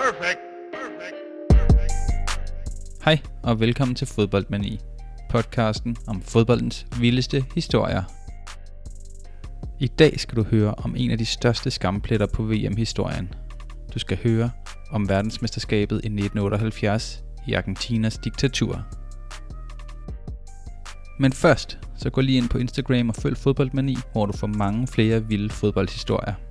Perfect. Perfect. Perfect. Hej og velkommen til Fodboldmani, podcasten om fodboldens vildeste historier. I dag skal du høre om en af de største skampletter på VM-historien. Du skal høre om verdensmesterskabet i 1978 i Argentinas diktatur. Men først, så gå lige ind på Instagram og følg Fodboldmani, hvor du får mange flere vilde fodboldhistorier.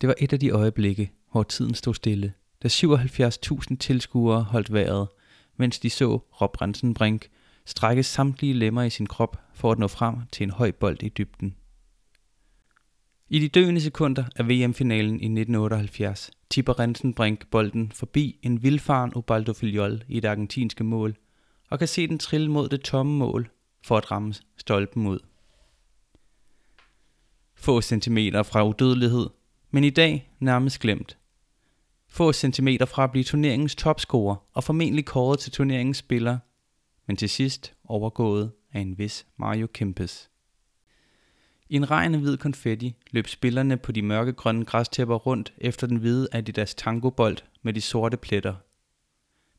Det var et af de øjeblikke, hvor tiden stod stille, da 77.000 tilskuere holdt vejret, mens de så Rob Rensenbrink strække samtlige lemmer i sin krop for at nå frem til en høj bold i dybden. I de døende sekunder af VM-finalen i 1978 tipper Rensenbrink bolden forbi en vildfaren Ubaldo Filiol i det argentinske mål, og kan se den trille mod det tomme mål for at ramme stolpen ud. Få centimeter fra udødelighed, men i dag nærmest glemt. Få centimeter fra at blive turneringens topscorer og formentlig kåret til turneringens spiller, men til sidst overgået af en vis Mario Kempes. I en regn af hvid konfetti løb spillerne på de mørkegrønne græstæpper rundt efter den hvide Adidas tangobold med de sorte pletter.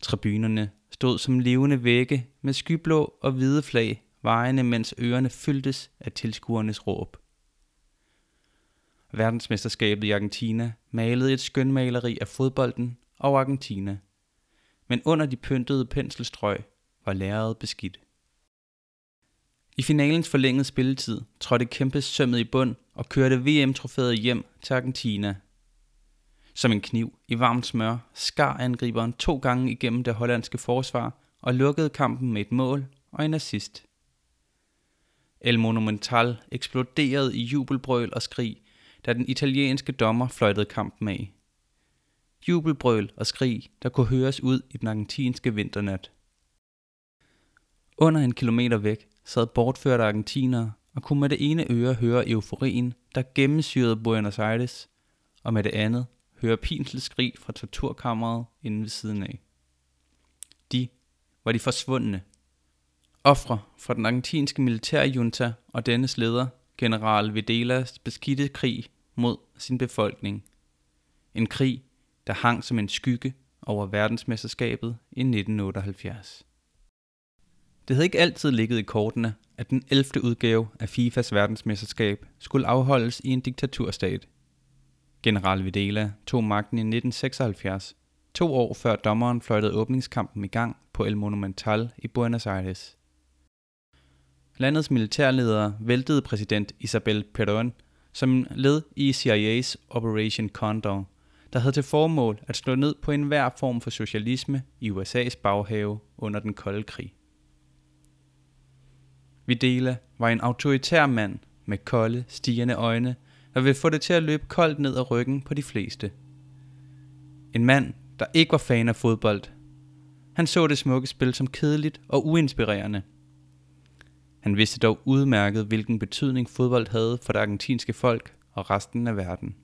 Tribunerne stod som levende vægge med skyblå og hvide flag vejene, mens ørerne fyldtes af tilskuernes råb. Verdensmesterskabet i Argentina malede et skønmaleri af fodbolden og Argentina. Men under de pyntede penselstrøg var lærredet beskidt. I finalens forlængede spilletid trådte Kempes sømmet i bund og kørte VM-trofæet hjem til Argentina. Som en kniv i varmt smør skar angriberen to gange igennem det hollandske forsvar og lukkede kampen med et mål og en assist. El Monumental eksploderede i jubelbrøl og skrig, da den italienske dommer fløjtede kampen af. Jubelbrøl og skrig, der kunne høres ud i den argentinske vinternat. Under en kilometer væk sad bortførte argentinere og kunne med det ene øre høre euforien, der gennemsyrede Buenos Aires, og med det andet høre pinselskrig fra torturkammeret inde ved siden af. De var de forsvundne. Ofre fra den argentinske militærjunta og dennes leder, general Videlas beskidte krig mod sin befolkning. En krig, der hang som en skygge over verdensmesterskabet i 1978. Det havde ikke altid ligget i kortene, at den 11. udgave af FIFAs verdensmesterskab skulle afholdes i en diktaturstat. General Videla tog magten i 1976, to år før dommeren fløjtede åbningskampen i gang på El Monumental i Buenos Aires. Landets militærledere væltede præsident Isabel Perón som led i CIA's Operation Condor, der havde til formål at slå ned på enhver form for socialisme i USA's baghave under den kolde krig. Videla var en autoritær mand med kolde, stigende øjne, der ville få det til at løbe koldt ned ad ryggen på de fleste. En mand, der ikke var fan af fodbold. Han så det smukke spil som kedeligt og uinspirerende. Han vidste dog udmærket, hvilken betydning fodbold havde for det argentinske folk og resten af verden.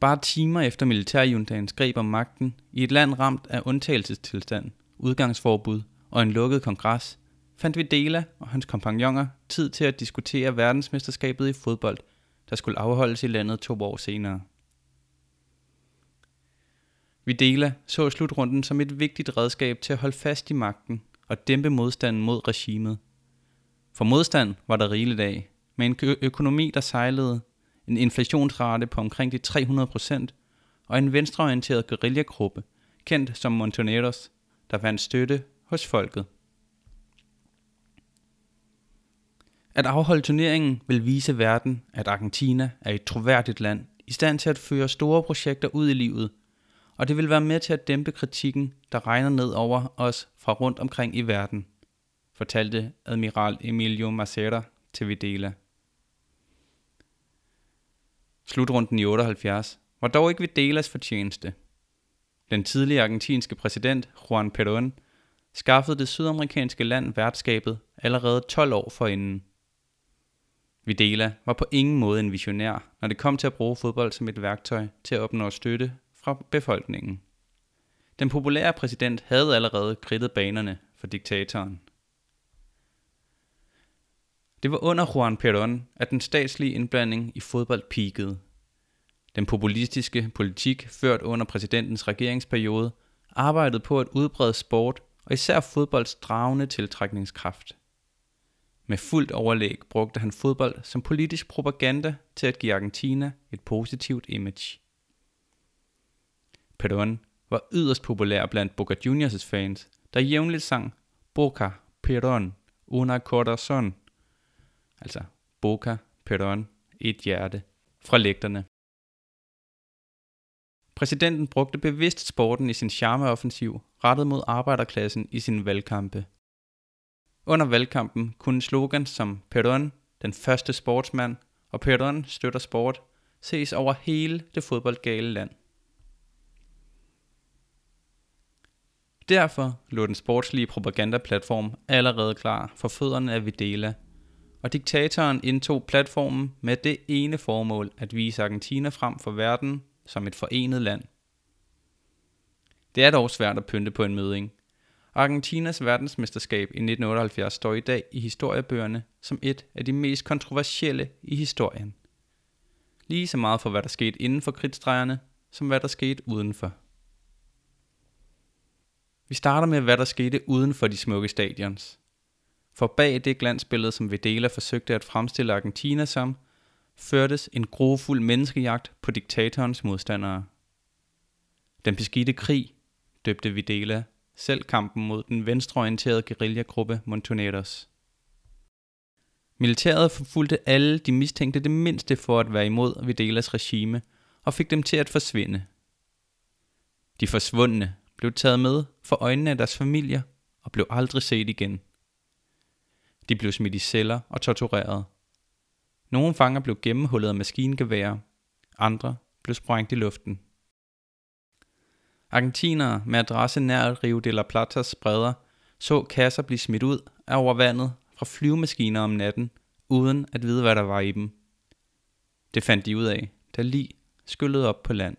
Bare timer efter militærjuntagens greb om magten, i et land ramt af undtagelsestilstand, udgangsforbud og en lukket kongres, fandt Videla og hans kompagnoner tid til at diskutere verdensmesterskabet i fodbold, der skulle afholdes i landet to år senere. Videla så slutrunden som et vigtigt redskab til at holde fast i magten og dæmpe modstanden mod regimet. For modstand var der rigeligt af, med en økonomi, der sejlede, en inflationsrate på omkring de 300 procent, og en venstreorienteret guerillagruppe, kendt som Montoneros, der vandt støtte hos folket. At afholde turneringen vil vise verden, at Argentina er et troværdigt land, i stand til at føre store projekter ud i livet, og det vil være med til at dæmpe kritikken, der regner ned over os fra rundt omkring i verden, fortalte admiral Emilio Macera til Videla. Slutrunden i 78 var dog ikke Videlas fortjeneste. Den tidlige argentinske præsident Juan Perón skaffede det sydamerikanske land værtskabet allerede 12 år forinden. Videla var på ingen måde en visionær, når det kom til at bruge fodbold som et værktøj til at opnå støtte fra befolkningen. Den populære præsident havde allerede kridtet banerne for diktatoren. Det var under Juan Perón, at den statslige indblanding i fodbold peakede. Den populistiske politik, ført under præsidentens regeringsperiode, arbejdede på at udbrede sport og især fodbolds dragende tiltrækningskraft. Med fuldt overlæg brugte han fodbold som politisk propaganda til at give Argentina et positivt image. Perón var yderst populær blandt Boca Juniors fans, der jævnligt sang Boca, Perón, una corazón, altså Boca, Perón, et hjerte, fra lægterne. Præsidenten brugte bevidst sporten i sin charmeoffensiv, rettet mod arbejderklassen i sine valgkampe. Under valgkampen kunne slogans som Perón, den første sportsmand, og Perón støtter sport, ses over hele det fodboldgale land. Derfor lå den sportslige propagandaplatform allerede klar for fødderne af Videla, og diktatoren indtog platformen med det ene formål at vise Argentina frem for verden som et forenet land. Det er dog svært at pynte på en møding. Argentinas verdensmesterskab i 1978 står i dag i historiebøgerne som et af de mest kontroversielle i historien. Lige så meget for hvad der skete inden for kridtstregerne, som hvad der skete udenfor. Vi starter med, hvad der skete uden for de smukke stadions. For bag det glansbillede, som Videla forsøgte at fremstille Argentina som, førtes en grofuld menneskejagt på diktatorens modstandere. Den beskidte krig, døbte Videla selv kampen mod den venstreorienterede guerillagruppe Montoneros. Militæret forfulgte alle de mistænkte det mindste for at være imod Videlas regime og fik dem til at forsvinde. De forsvundne blev taget med for øjnene af deres familier og blev aldrig set igen. De blev smidt i celler og tortureret. Nogle fanger blev gennemhullet af maskingeværer, andre blev sprængt i luften. Argentinere med adresse nær Rio de la Platas bredder så kasser blive smidt ud af over vandet fra flyvemaskiner om natten, uden at vide, hvad der var i dem. Det fandt de ud af, da lige skyllede op på land.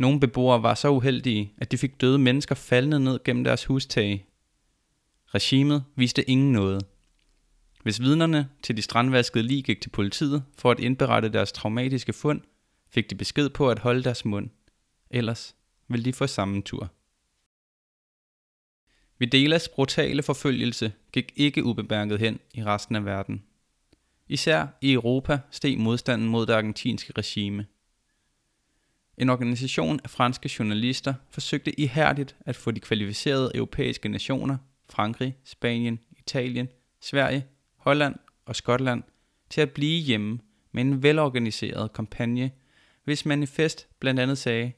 Nogle beboere var så uheldige, at de fik døde mennesker faldende ned gennem deres hustage. Regimet viste ingen noget. Hvis vidnerne til de strandvaskede lig gik til politiet for at indberette deres traumatiske fund, fik de besked på at holde deres mund. Ellers ville de få samme tur. Videlas brutale forfølgelse gik ikke ubemærket hen i resten af verden. Især i Europa steg modstanden mod det argentinske regime – en organisation af franske journalister forsøgte ihærdigt at få de kvalificerede europæiske nationer, Frankrig, Spanien, Italien, Sverige, Holland og Skotland, til at blive hjemme med en velorganiseret kampagne, hvis manifest blandt andet sagde,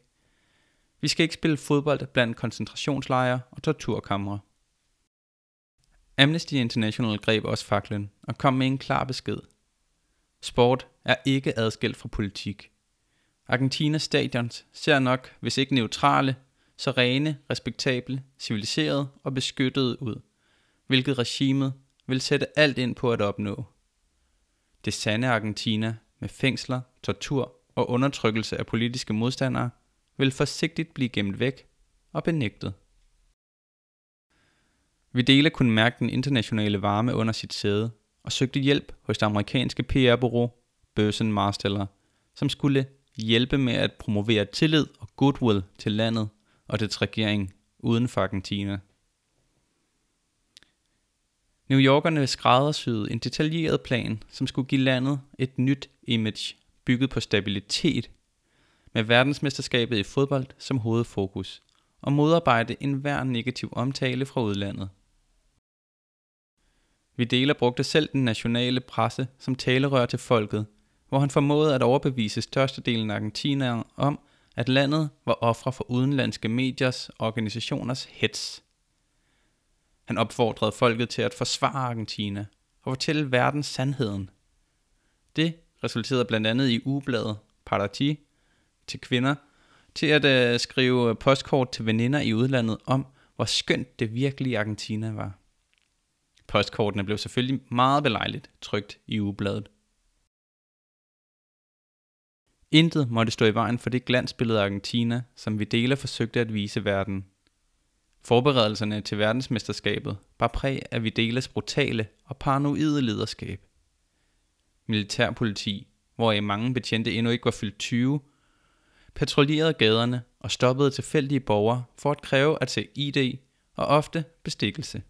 vi skal ikke spille fodbold blandt koncentrationslejre og torturkamre. Amnesty International greb også faklen og kom med en klar besked. Sport er ikke adskilt fra politik. Argentinas stadions ser nok, hvis ikke neutrale, så rene, respektable, civiliserede og beskyttede ud, hvilket regimet vil sætte alt ind på at opnå. Det sande Argentina med fængsler, tortur og undertrykkelse af politiske modstandere vil forsigtigt blive gemt væk og benægtet. Videla kunne mærke den internationale varme under sit sæde og søgte hjælp hos det amerikanske PR-bureau Burson Marsteller, som skulle hjælpe med at promovere tillid og goodwill til landet og dets regering uden for Argentina. New Yorkerne skræddersyede en detaljeret plan, som skulle give landet et nyt image, bygget på stabilitet, med verdensmesterskabet i fodbold som hovedfokus, og modarbejde enhver negativ omtale fra udlandet. Vi deler brugte selv den nationale presse som talerør til folket – hvor han formåede at overbevise størstedelen af argentinere om, at landet var ofre for udenlandske mediers og organisationers hets. Han opfordrede folket til at forsvare Argentina og fortælle verden sandheden. Det resulterede blandt andet i ugebladet Parati til kvinder til at uh, skrive postkort til veninder i udlandet om, hvor skønt det virkelige Argentina var. Postkortene blev selvfølgelig meget belejligt trygt i ugebladet. Intet måtte stå i vejen for det glansbillede af Argentina, som Videla forsøgte at vise verden. Forberedelserne til verdensmesterskabet var præg af Videlas brutale og paranoide lederskab. Militærpoliti, hvor mange betjente endnu ikke var fyldt 20, patruljerede gaderne og stoppede tilfældige borgere for at kræve at se ID og ofte bestikkelse.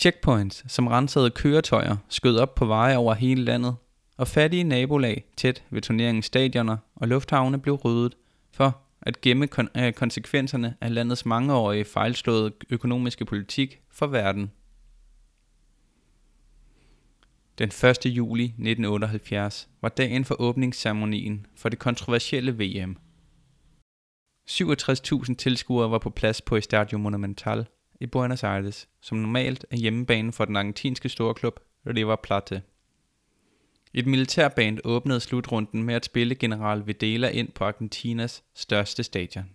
Checkpoints, som rensede køretøjer, skød op på veje over hele landet, og fattige nabolag tæt ved turneringens stadioner og lufthavne blev ryddet for at gemme kon- øh, konsekvenserne af landets mangeårige fejlslåede økonomiske politik for verden. Den 1. juli 1978 var dagen for åbningsceremonien for det kontroversielle VM. 67.000 tilskuere var på plads på Estadio Monumental i Buenos Aires, som normalt er hjemmebane for den argentinske storklub River Plate. Et militærband åbnede slutrunden med at spille general Videla ind på Argentinas største stadion.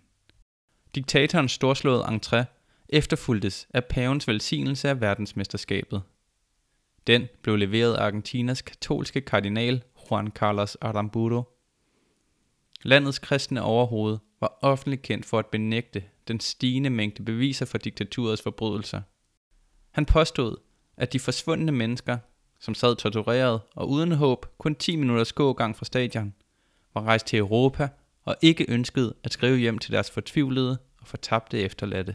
Diktatorens storslåede entré efterfulgtes af pavens velsignelse af verdensmesterskabet. Den blev leveret af Argentinas katolske kardinal Juan Carlos Aramburu. Landets kristne overhoved var offentligt kendt for at benægte den stigende mængde beviser for diktaturets forbrydelser. Han påstod, at de forsvundne mennesker som sad tortureret og uden håb kun 10 minutters gågang fra stadion, var rejst til Europa og ikke ønskede at skrive hjem til deres fortvivlede og fortabte efterladte.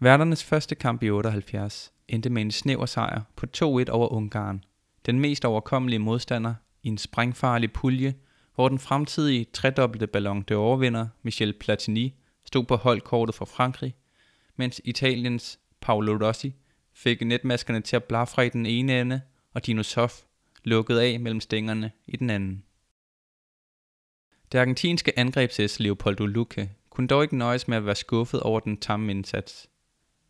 Værternes første kamp i 78 endte med en snæver sejr på 2-1 over Ungarn, den mest overkommelige modstander i en sprængfarlig pulje, hvor den fremtidige tredobbelte Ballon d'Or-vinder Michel Platini stod på holdkortet for Frankrig, mens Italiens Paolo Rossi fik netmaskerne til at blafre i den ene ende, og Dinosof lukkede af mellem stængerne i den anden. Det argentinske angrebs Leopoldo Luque kunne dog ikke nøjes med at være skuffet over den tamme indsats.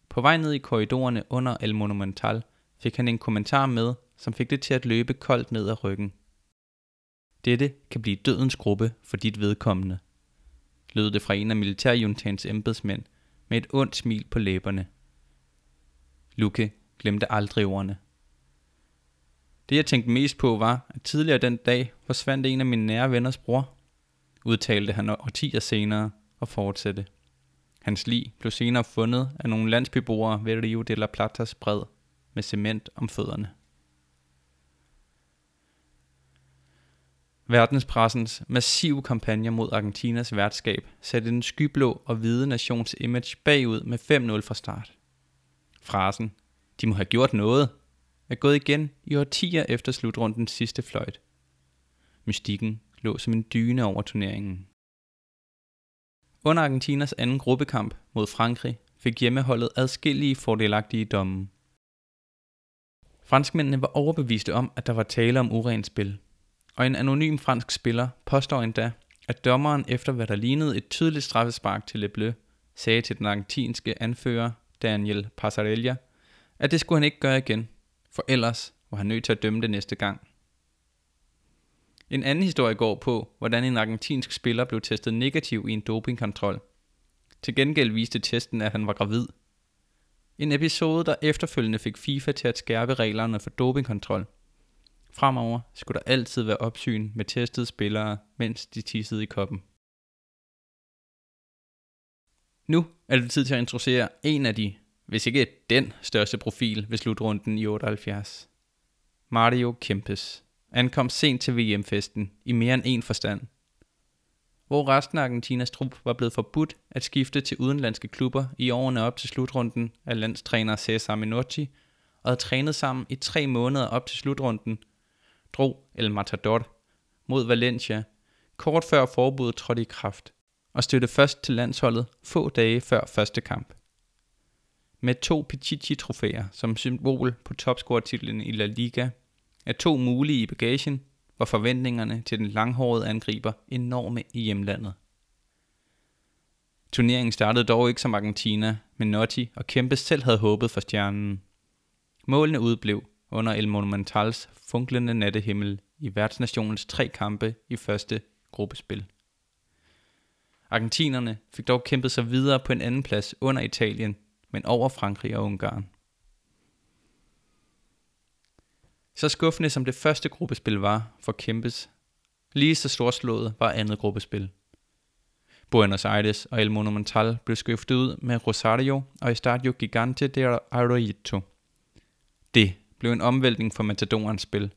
På vej ned i korridorerne under El Monumental fik han en kommentar med, som fik det til at løbe koldt ned ad ryggen. Dette kan blive dødens gruppe for dit vedkommende, lød det fra en af militærjuntans embedsmænd med et ondt smil på læberne. Luke glemte aldrig ordene. Det jeg tænkte mest på var, at tidligere den dag forsvandt en af mine nære venners bror, udtalte han årtier senere og fortsatte. Hans lig blev senere fundet af nogle landsbyboere ved Rio de la Platas bred med cement om fødderne. Verdenspressens massive kampagne mod Argentinas værtskab satte den skyblå og hvide nations image bagud med 5-0 fra start. Frasen, de må have gjort noget, er gået igen i årtier efter slutrundens sidste fløjt. Mystikken lå som en dyne over turneringen. Under Argentinas anden gruppekamp mod Frankrig fik hjemmeholdet adskillige fordelagtige domme. Franskmændene var overbeviste om, at der var tale om urent spil, og en anonym fransk spiller påstår endda, at dommeren efter hvad der lignede et tydeligt straffespark til Le Bleu, sagde til den argentinske anfører Daniel Passarella, at det skulle han ikke gøre igen, for ellers var han nødt til at dømme det næste gang. En anden historie går på, hvordan en argentinsk spiller blev testet negativ i en dopingkontrol. Til gengæld viste testen, at han var gravid. En episode, der efterfølgende fik FIFA til at skærpe reglerne for dopingkontrol. Fremover skulle der altid være opsyn med testede spillere, mens de tissede i koppen. Nu er det tid til at introducere en af de, hvis ikke den største profil ved slutrunden i 78. Mario Kempes ankom sent til VM-festen i mere end en forstand. Hvor resten af Argentinas trup var blevet forbudt at skifte til udenlandske klubber i årene op til slutrunden af landstræner Cesar Menotti, og havde trænet sammen i tre måneder op til slutrunden, drog El Matador mod Valencia, kort før forbuddet trådte i kraft og støtte først til landsholdet få dage før første kamp. Med to Pichichi-trofæer som symbol på topscore-titlen i La Liga, er to mulige i bagagen, var forventningerne til den langhårede angriber enorme i hjemlandet. Turneringen startede dog ikke som Argentina, men Notti og Kempes selv havde håbet for stjernen. Målene udblev under El Monumentals funklende nattehimmel i værtsnationens tre kampe i første gruppespil. Argentinerne fik dog kæmpet sig videre på en anden plads under Italien, men over Frankrig og Ungarn. Så skuffende som det første gruppespil var for Kempes, lige så storslået var andet gruppespil. Buenos Aires og El Monumental blev skiftet ud med Rosario og Estadio Gigante de Arroyito. Det blev en omvæltning for Matadorens spil,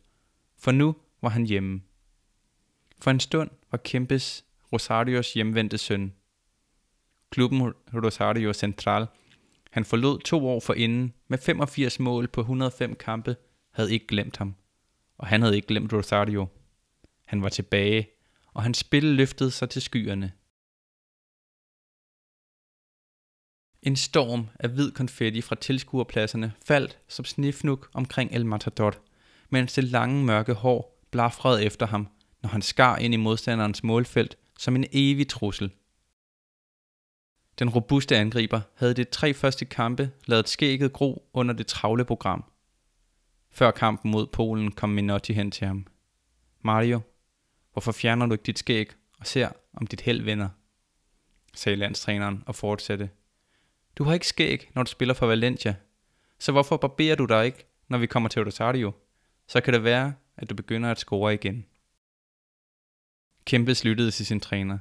for nu var han hjemme. For en stund var Kempes Rosarios hjemvendte søn. Klubben Rosario Central, han forlod to år forinden med 85 mål på 105 kampe, havde ikke glemt ham. Og han havde ikke glemt Rosario. Han var tilbage, og hans spil løftede sig til skyerne. En storm af hvid konfetti fra tilskuerpladserne faldt som snifnuk omkring El Matador, mens det lange mørke hår blafrede efter ham, når han skar ind i modstanderens målfelt som en evig trussel. Den robuste angriber havde det tre første kampe lavet skægget gro under det travle program. Før kampen mod Polen kom Minotti hen til ham. Mario, hvorfor fjerner du ikke dit skæg og ser, om dit held vender? sagde landstræneren og fortsatte. Du har ikke skæg, når du spiller for Valencia. Så hvorfor barberer du dig ikke, når vi kommer til Rosario? Så kan det være, at du begynder at score igen. Kæmpe lyttede til sin træner.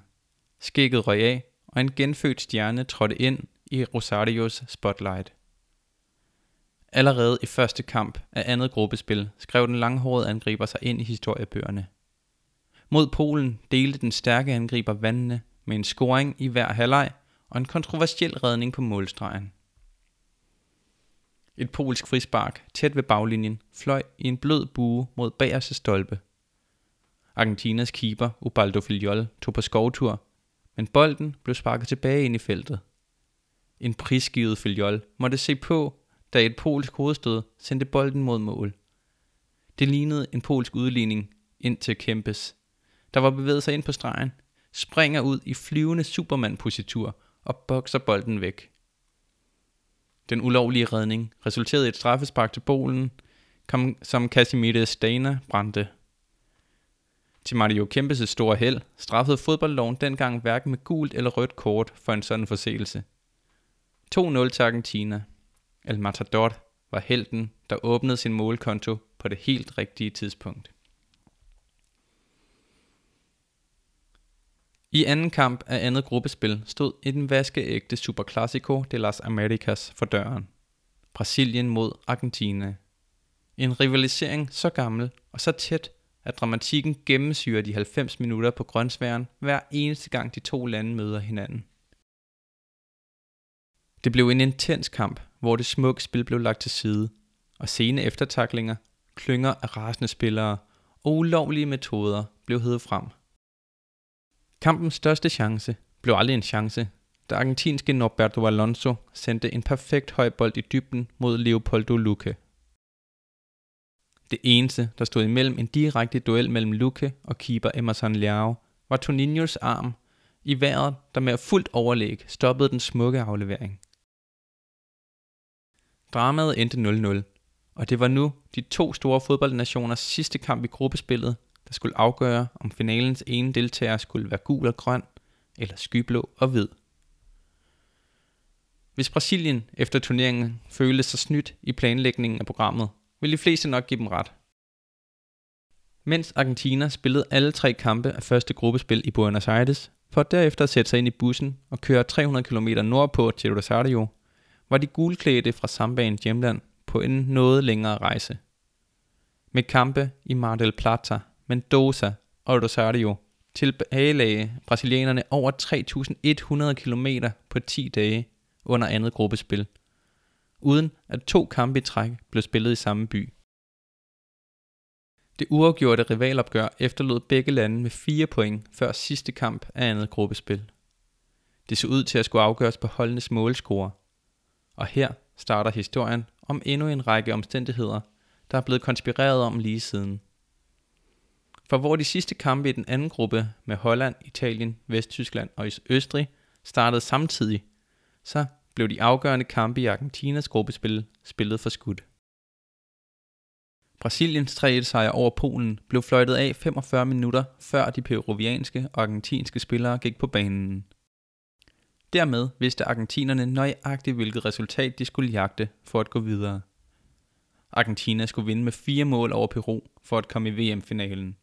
Skægget røg af, og en genfødt stjerne trådte ind i Rosarios spotlight. Allerede i første kamp af andet gruppespil skrev den langhårede angriber sig ind i historiebøgerne. Mod Polen delte den stærke angriber vandene med en scoring i hver halvleg og en kontroversiel redning på målstregen. Et polsk frispark tæt ved baglinjen fløj i en blød bue mod bagerste stolpe. Argentinas keeper Ubaldo Filiol tog på skovtur, men bolden blev sparket tilbage ind i feltet. En prisgivet Filiol måtte se på, da et polsk hovedstød sendte bolden mod mål. Det lignede en polsk udligning ind til Kempes, der var bevæget sig ind på stregen, springer ud i flyvende superman-positur og bokser bolden væk. Den ulovlige redning resulterede i et straffespark til Polen, som Casimir Stana brændte. Til Mario Kempes' store held straffede fodboldloven dengang hverken med gult eller rødt kort for en sådan forseelse. 2-0 til Argentina. El Matador var helten, der åbnede sin målkonto på det helt rigtige tidspunkt. I anden kamp af andet gruppespil stod en vaskeægte Superclásico de las Americas for døren. Brasilien mod Argentina. En rivalisering så gammel og så tæt, at dramatikken gennemsyrer de 90 minutter på grønsværen hver eneste gang de to lande møder hinanden. Det blev en intens kamp, hvor det smukke spil blev lagt til side, og sene eftertaklinger, klynger af rasende spillere og ulovlige metoder blev hævet frem. Kampens største chance blev aldrig en chance, da argentinske Norberto Alonso sendte en perfekt høj bold i dybden mod Leopoldo Luque. Det eneste, der stod imellem en direkte duel mellem Luke og keeper Emerson Leao, var Toninhos arm i vejret, der med fuldt overlæg stoppede den smukke aflevering. Dramaet endte 0-0, og det var nu de to store fodboldnationers sidste kamp i gruppespillet, der skulle afgøre, om finalens ene deltager skulle være gul og grøn, eller skyblå og hvid. Hvis Brasilien efter turneringen følte sig snydt i planlægningen af programmet, vil de fleste nok give dem ret. Mens Argentina spillede alle tre kampe af første gruppespil i Buenos Aires, for derefter at sætte sig ind i bussen og køre 300 km nordpå til Rosario, var de gulklædte fra Sambaens hjemland på en noget længere rejse. Med kampe i Mar del Plata, Mendoza og Rosario tilbagelagde brasilianerne over 3.100 km på 10 dage under andet gruppespil, uden at to kampe i træk blev spillet i samme by. Det uafgjorte rivalopgør efterlod begge lande med fire point før sidste kamp af andet gruppespil. Det så ud til at skulle afgøres på holdenes målscore, og her starter historien om endnu en række omstændigheder, der er blevet konspireret om lige siden. For hvor de sidste kampe i den anden gruppe med Holland, Italien, Vesttyskland og Østrig startede samtidig, så blev de afgørende kampe i Argentinas gruppespil spillet for skudt. Brasiliens 3-1 sejr over Polen blev fløjtet af 45 minutter før de peruvianske og argentinske spillere gik på banen. Dermed vidste argentinerne nøjagtigt hvilket resultat de skulle jagte for at gå videre. Argentina skulle vinde med fire mål over Peru for at komme i VM-finalen.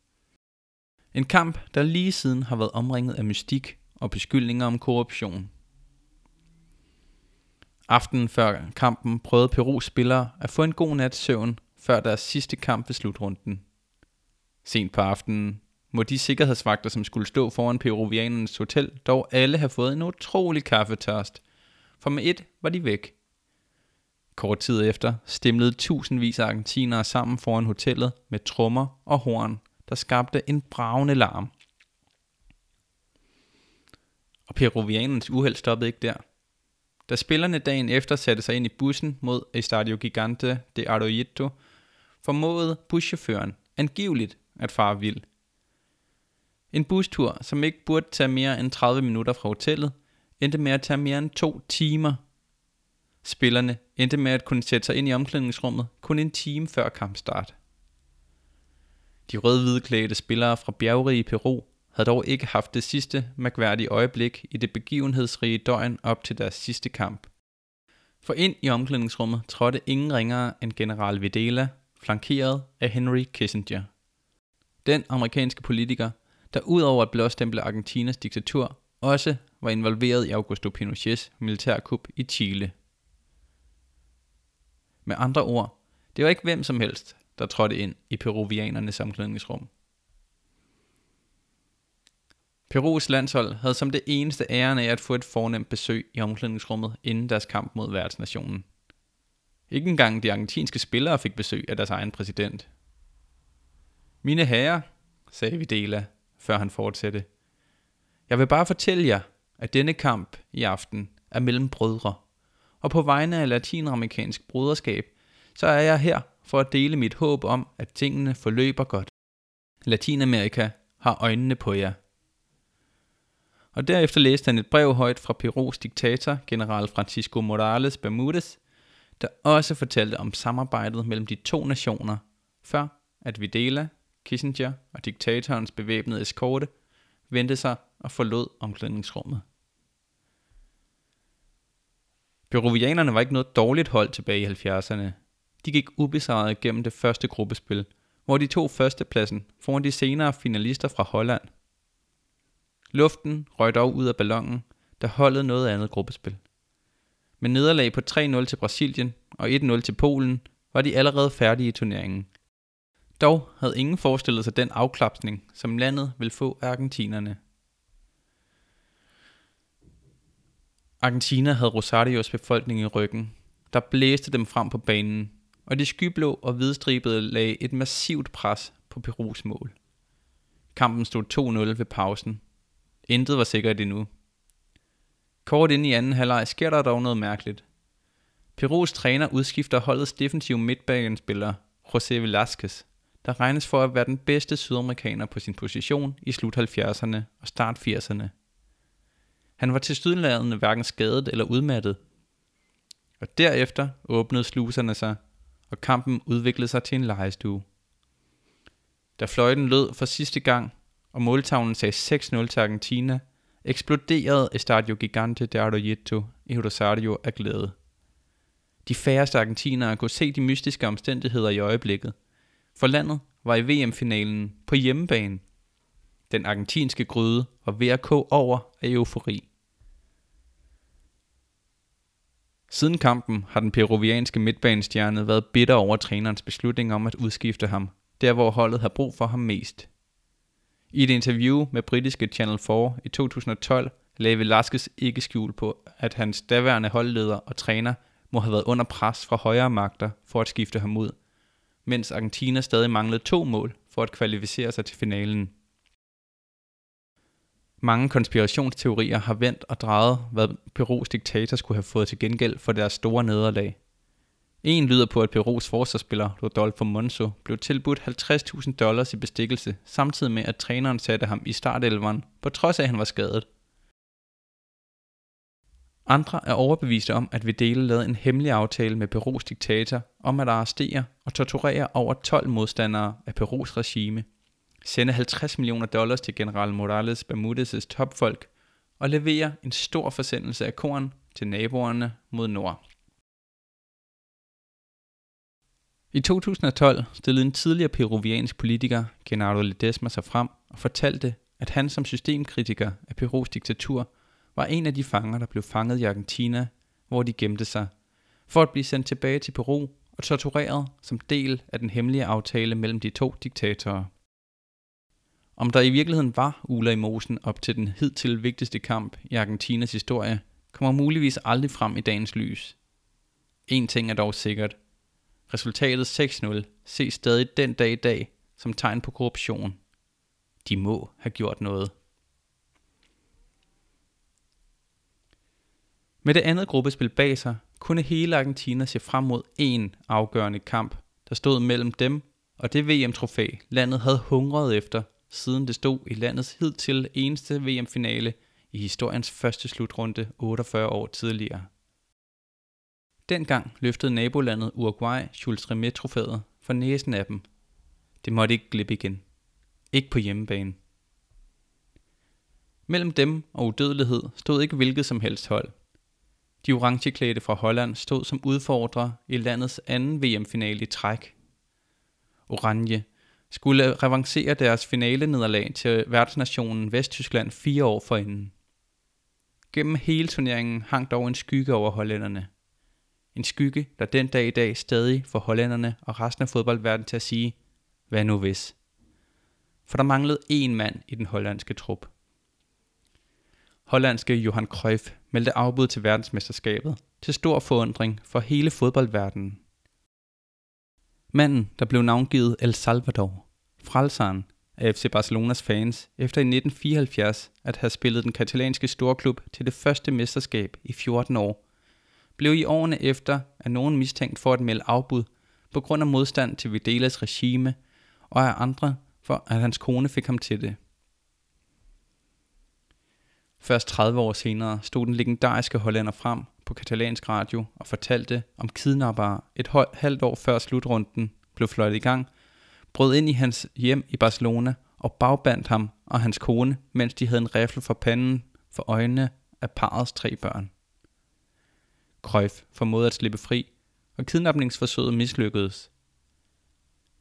En kamp, der lige siden har været omringet af mystik og beskyldninger om korruption. Aftenen før kampen prøvede Perus spillere at få en god nats søvn før deres sidste kamp ved slutrunden. Sent på aftenen må de sikkerhedsvagter, som skulle stå foran peruvianernes hotel, dog alle have fået en utrolig kaffetørst, for med et var de væk. Kort tid efter stemlede tusindvis af argentinere sammen foran hotellet med trommer og horn, der skabte en bravende larm. Og peruvianernes uheld stoppede ikke der. Da spillerne dagen efter satte sig ind i bussen mod Estadio Gigante de Arroyito, formåede buschaufføren angiveligt at fare vild. En bustur, som ikke burde tage mere end 30 minutter fra hotellet, endte med at tage mere end to timer. Spillerne endte med at kunne sætte sig ind i omklædningsrummet kun en time før kampstart. De rød-hvide klædte spillere fra bjergrige Peru havde dog ikke haft det sidste mærkværdige øjeblik i det begivenhedsrige døgn op til deres sidste kamp. For ind i omklædningsrummet trådte ingen ringere end general Videla, flankeret af Henry Kissinger. Den amerikanske politiker, der udover at blåstemple Argentinas diktatur, også var involveret i Augusto Pinochets militærkup i Chile. Med andre ord, det var ikke hvem som helst, der trådte ind i peruvianernes omklædningsrum. Perus landshold havde som det eneste æren af at få et fornemt besøg i omklædningsrummet inden deres kamp mod værtsnationen. Ikke engang de argentinske spillere fik besøg af deres egen præsident. Mine herrer, sagde Videla, før han fortsatte. Jeg vil bare fortælle jer, at denne kamp i aften er mellem brødre. Og på vegne af latinamerikansk broderskab, så er jeg her for at dele mit håb om, at tingene forløber godt. Latinamerika har øjnene på jer. Og derefter læste han et brev højt fra Perus diktator, general Francisco Morales Bermudez, der også fortalte om samarbejdet mellem de to nationer, før at Videla, Kissinger og diktatorens bevæbnede eskorte vendte sig og forlod omklædningsrummet. Peruvianerne var ikke noget dårligt hold tilbage i 70'erne. De gik ubesejret gennem det første gruppespil, hvor de tog førstepladsen foran de senere finalister fra Holland. Luften røg dog ud af ballonen, der holdet noget andet gruppespil. Med nederlag på 3-0 til Brasilien og 1-0 til Polen, var de allerede færdige i turneringen. Dog havde ingen forestillet sig den afklapsning, som landet vil få af argentinerne. Argentina havde Rosarios befolkning i ryggen, der blæste dem frem på banen, og de skyblå og hvidstribede lagde et massivt pres på Perus mål. Kampen stod 2-0 ved pausen. Intet var sikkert endnu. Kort ind i anden halvleg sker der dog noget mærkeligt. Perus træner udskifter holdets defensive midtbanespiller, José Velasquez, der regnes for at være den bedste sydamerikaner på sin position i slut 70'erne og start 80'erne. Han var til sydlandene hverken skadet eller udmattet. Og derefter åbnede sluserne sig, og kampen udviklede sig til en lejestue. Da fløjten lød for sidste gang, og måltavlen sagde 6-0 til Argentina, eksploderede Estadio Gigante de Arroyito i Rosario af glæde. De færreste argentinere kunne se de mystiske omstændigheder i øjeblikket, for landet var i VM-finalen på hjemmebane. Den argentinske gryde var ved at koge over af eufori. Siden kampen har den peruvianske midtbanestjerne været bitter over trænerens beslutning om at udskifte ham, der hvor holdet har brug for ham mest. I et interview med britiske Channel 4 i 2012 lagde Velasquez ikke skjul på, at hans daværende holdleder og træner må have været under pres fra højere magter for at skifte ham ud, mens Argentina stadig manglede to mål for at kvalificere sig til finalen. Mange konspirationsteorier har vendt og drejet, hvad Perus diktator skulle have fået til gengæld for deres store nederlag. En lyder på, at Perus forsvarsspiller Rodolfo Monzo blev tilbudt 50.000 dollars i bestikkelse, samtidig med at træneren satte ham i startelveren, på trods af at han var skadet. Andre er overbeviste om, at Videle lavede en hemmelig aftale med Perus diktator om at arrestere og torturere over 12 modstandere af Perus regime, sende 50 millioner dollars til general Morales Bermudez' topfolk og levere en stor forsendelse af korn til naboerne mod nord. I 2012 stillede en tidligere peruviansk politiker, Genaro Ledesma, sig frem og fortalte, at han som systemkritiker af Perus diktatur var en af de fanger, der blev fanget i Argentina, hvor de gemte sig, for at blive sendt tilbage til Peru og tortureret som del af den hemmelige aftale mellem de to diktatorer. Om der i virkeligheden var uler i mosen op til den hidtil vigtigste kamp i Argentinas historie, kommer muligvis aldrig frem i dagens lys. En ting er dog sikkert. Resultatet 6-0 ses stadig den dag i dag som tegn på korruption. De må have gjort noget. Med det andet gruppespil bag sig, kunne hele Argentina se frem mod en afgørende kamp, der stod mellem dem og det VM-trofæ, landet havde hungret efter, siden det stod i landets hidtil eneste VM-finale i historiens første slutrunde 48 år tidligere. Dengang løftede nabolandet Uruguay Jules Rimet-trofæet for næsen af dem. Det måtte ikke glippe igen. Ikke på hjemmebane. Mellem dem og udødelighed stod ikke hvilket som helst hold. De orangeklædte fra Holland stod som udfordrere i landets anden VM-finale i træk. Oranje skulle revancere deres finale-nederlag til værtsnationen Vesttyskland fire år forinden. Gennem hele turneringen hang dog en skygge over hollænderne. En skygge, der den dag i dag stadig får hollænderne og resten af fodboldverdenen til at sige, hvad nu hvis? For der manglede én mand i den hollandske trup. Hollandske Johan Cruyff meldte afbud til verdensmesterskabet, til stor forundring for hele fodboldverdenen. Manden, der blev navngivet El Salvador, frelseren af FC Barcelonas fans, efter i 1974 at have spillet den katalanske storklub til det første mesterskab i 14 år, blev i årene efter af nogen mistænkt for at melde afbud på grund af modstand til Videlas regime og af andre for at hans kone fik ham til det. Først 30 år senere stod den legendariske hollænder frem på katalansk radio og fortalte om kidnappere et halvt år før slutrunden blev fløjtet i gang, brød ind i hans hjem i Barcelona og bagbandt ham og hans kone, mens de havde en rifle for panden for øjnene af parrets tre børn. Cruyff formåede at slippe fri, og kidnapningsforsøget mislykkedes.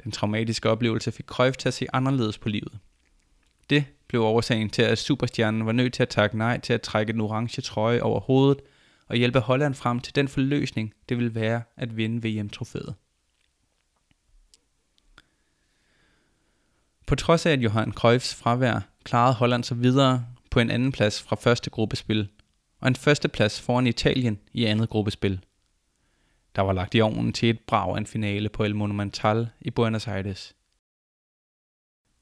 Den traumatiske oplevelse fik Cruyff til at se anderledes på livet. Det blev årsagen til, at superstjernen var nødt til at takke nej til at trække den orange trøje over hovedet og hjælpe Holland frem til den forløsning, det ville være at vinde VM-trofæet. På trods af, at Johan Cruyffs fravær klarede Holland sig videre på en anden plads fra første gruppespil, og en førsteplads foran Italien i andet gruppespil. Der var lagt i ovnen til et brag af en finale på El Monumental i Buenos Aires.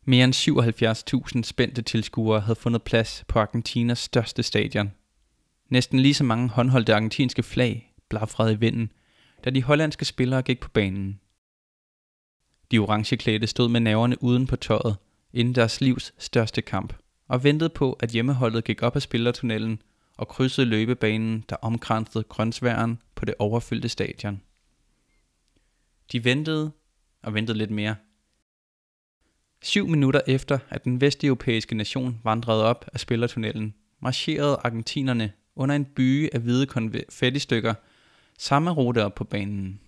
Mere end 77.000 spændte tilskuere havde fundet plads på Argentinas største stadion. Næsten lige så mange håndholdte argentinske flag blafrede i vinden, da de hollandske spillere gik på banen. De orangeklædte stod med naverne uden på tøjet, inden deres livs største kamp, og ventede på, at hjemmeholdet gik op af spillertunnelen og krydsede løbebanen, der omkransede grønsværen på det overfyldte stadion. De ventede og ventede lidt mere – Syv minutter efter, at den vesteuropæiske nation vandrede op af spillertunnelen, marcherede argentinerne under en byge af hvide konfettistykker samme rute op på banen.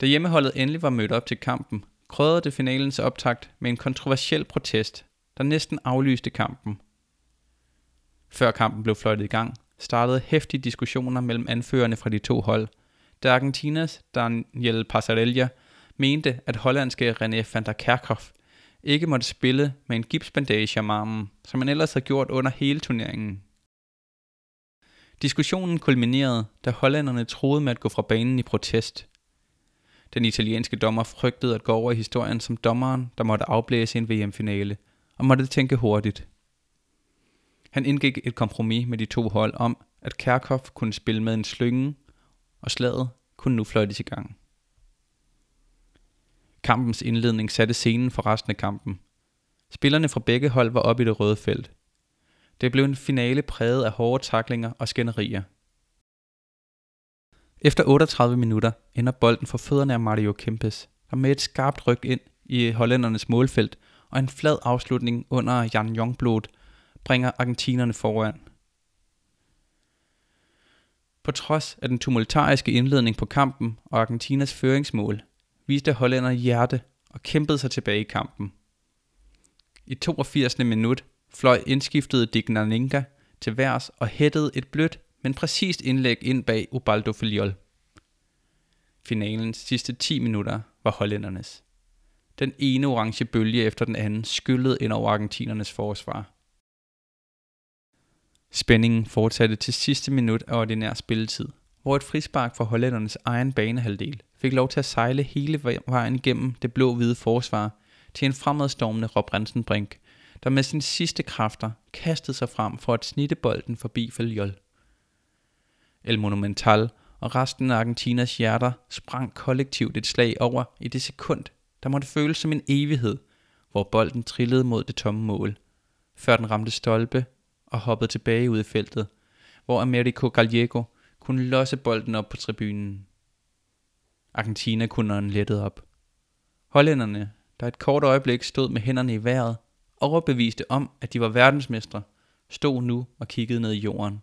Da hjemmeholdet endelig var mødt op til kampen, krødrede det finalens optakt med en kontroversiel protest, der næsten aflyste kampen. Før kampen blev fløjtet i gang, startede hæftige diskussioner mellem anførerne fra de to hold, da Argentinas Daniel Passarella mente, at hollandske René van der Kerkhoff ikke måtte spille med en gipsbandage om armen, som han ellers havde gjort under hele turneringen. Diskussionen kulminerede, da hollænderne troede med at gå fra banen i protest. Den italienske dommer frygtede at gå over i historien som dommeren, der måtte afblæse en VM-finale, og måtte tænke hurtigt. Han indgik et kompromis med de to hold om, at Kerkhoff kunne spille med en slynge, og slaget kunne nu fløjtes i gang. Kampens indledning satte scenen for resten af kampen. Spillerne fra begge hold var oppe i det røde felt. Det blev en finale præget af hårde taklinger og skænderier. Efter 38 minutter ender bolden for fødderne af Mario Kempes, der med et skarpt ryg ind i hollændernes målfelt og en flad afslutning under Jan Jongblod bringer argentinerne foran. På trods af den tumultariske indledning på kampen og Argentinas føringsmål, viste hollænderne hjerte og kæmpede sig tilbage i kampen. I 82. minut fløj indskiftede Dignaninga til værs og hættede et blødt, men præcist indlæg ind bag Ubaldo Filiol. Finalens sidste 10 minutter var hollændernes. Den ene orange bølge efter den anden skyllede ind over argentinernes forsvar. Spændingen fortsatte til sidste minut af ordinær spilletid, hvor et frispark fra hollændernes egen banehalvdel fik lov til at sejle hele vejen igennem det blå-hvide forsvar til en fremadstormende Rob Rensenbrink, der med sine sidste kræfter kastede sig frem for at snitte bolden forbi Faliol. El Monumental og resten af Argentinas hjerter sprang kollektivt et slag over i det sekund, der måtte føles som en evighed, hvor bolden trillede mod det tomme mål, før den ramte stolpe og hoppede tilbage ud i feltet, hvor Americo Gallego kunne losse bolden op på tribunen. Argentina kunne den lettet op. Hollænderne, der et kort øjeblik stod med hænderne i vejret, overbeviste om, at de var verdensmestre, stod nu og kiggede ned i jorden.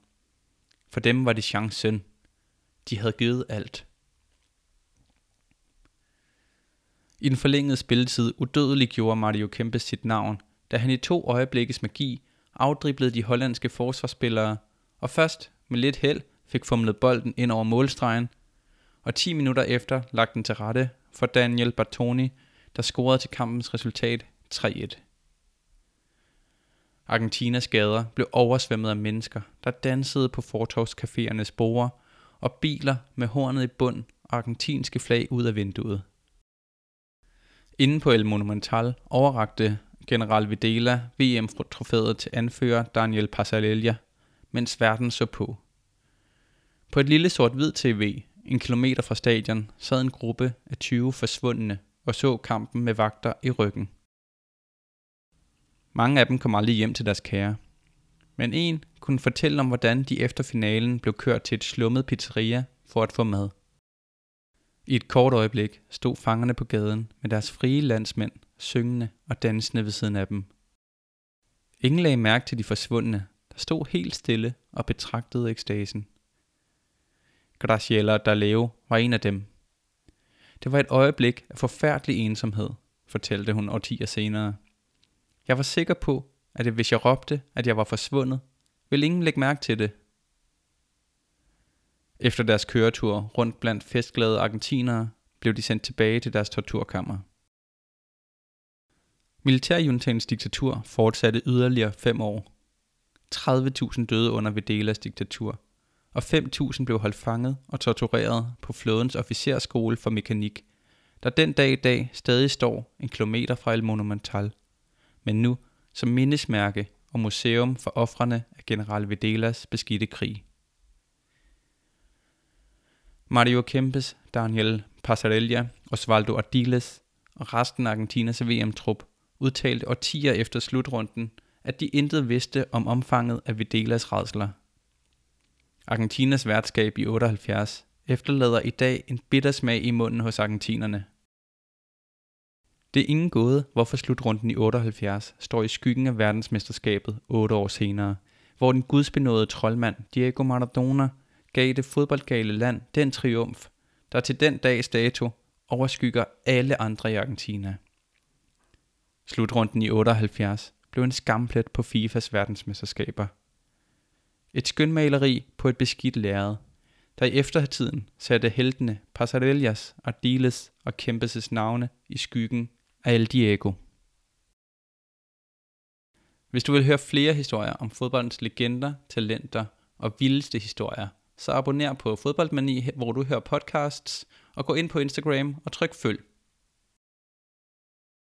For dem var det chancen. De havde givet alt. I den forlængede spilletid udødelig gjorde Mario Kempes sit navn, da han i to øjeblikkes magi afdriblede de hollandske forsvarsspillere, og først med lidt held fik fumlet bolden ind over målstregen, og 10 minutter efter lagt den til rette for Daniel Bartoni, der scorede til kampens resultat 3-1. Argentinas gader blev oversvømmet af mennesker, der dansede på fortovscaféernes borer, og biler med hornet i bund og argentinske flag ud af vinduet. Inden på El Monumental overrakte general Videla VM-trofæet til anfører Daniel Pasarella, mens verden så på. På et lille sort-hvid tv, en kilometer fra stadion, sad en gruppe af 20 forsvundne og så kampen med vagter i ryggen. Mange af dem kom aldrig hjem til deres kære. Men en kunne fortælle om, hvordan de efter finalen blev kørt til et slummet pizzeria for at få mad. I et kort øjeblik stod fangerne på gaden med deres frie landsmænd, syngende og dansende ved siden af dem. Ingen lagde mærke til de forsvundne, der stod helt stille og betragtede ekstasen. Graciela Daleo var en af dem. Det var et øjeblik af forfærdelig ensomhed, fortalte hun årtier senere. Jeg var sikker på, at hvis jeg råbte, at jeg var forsvundet, ville ingen lægge mærke til det. Efter deres køretur rundt blandt festglade argentinere, blev de sendt tilbage til deres torturkammer. Militærjuntens diktatur fortsatte yderligere fem år. 30.000 døde under Videlas diktatur, og 5.000 blev holdt fanget og tortureret på flådens officerskole for mekanik, der den dag i dag stadig står en kilometer fra El Monumental – men nu som mindesmærke og museum for ofrene af general Videlas beskidte krig. Mario Kempes, Daniel Passarella, Osvaldo Ardiles og resten af Argentinas VM-trup udtalte årtier efter slutrunden, at de intet vidste om omfanget af Videlas redsler. Argentinas værtskab i 78 efterlader i dag en bitter smag i munden hos argentinerne – det er ingen gåde, hvorfor slutrunden i 78 står i skyggen af verdensmesterskabet otte år senere, hvor den gudsbenåede troldmand Diego Maradona gav det fodboldgale land den triumf, der til den dags dato overskygger alle andre i Argentina. Slutrunden i 78 blev en skamplet på FIFAs verdensmesterskaber. Et skønmaleri på et beskidt lærred, der i eftertiden satte heltene Passarellas, Ardiles og Kempes' navne i skyggen af El Diego. Hvis du vil høre flere historier om fodboldens legender, talenter og vildeste historier, så abonner på Fodboldmani, hvor du hører podcasts, og gå ind på Instagram og tryk følg.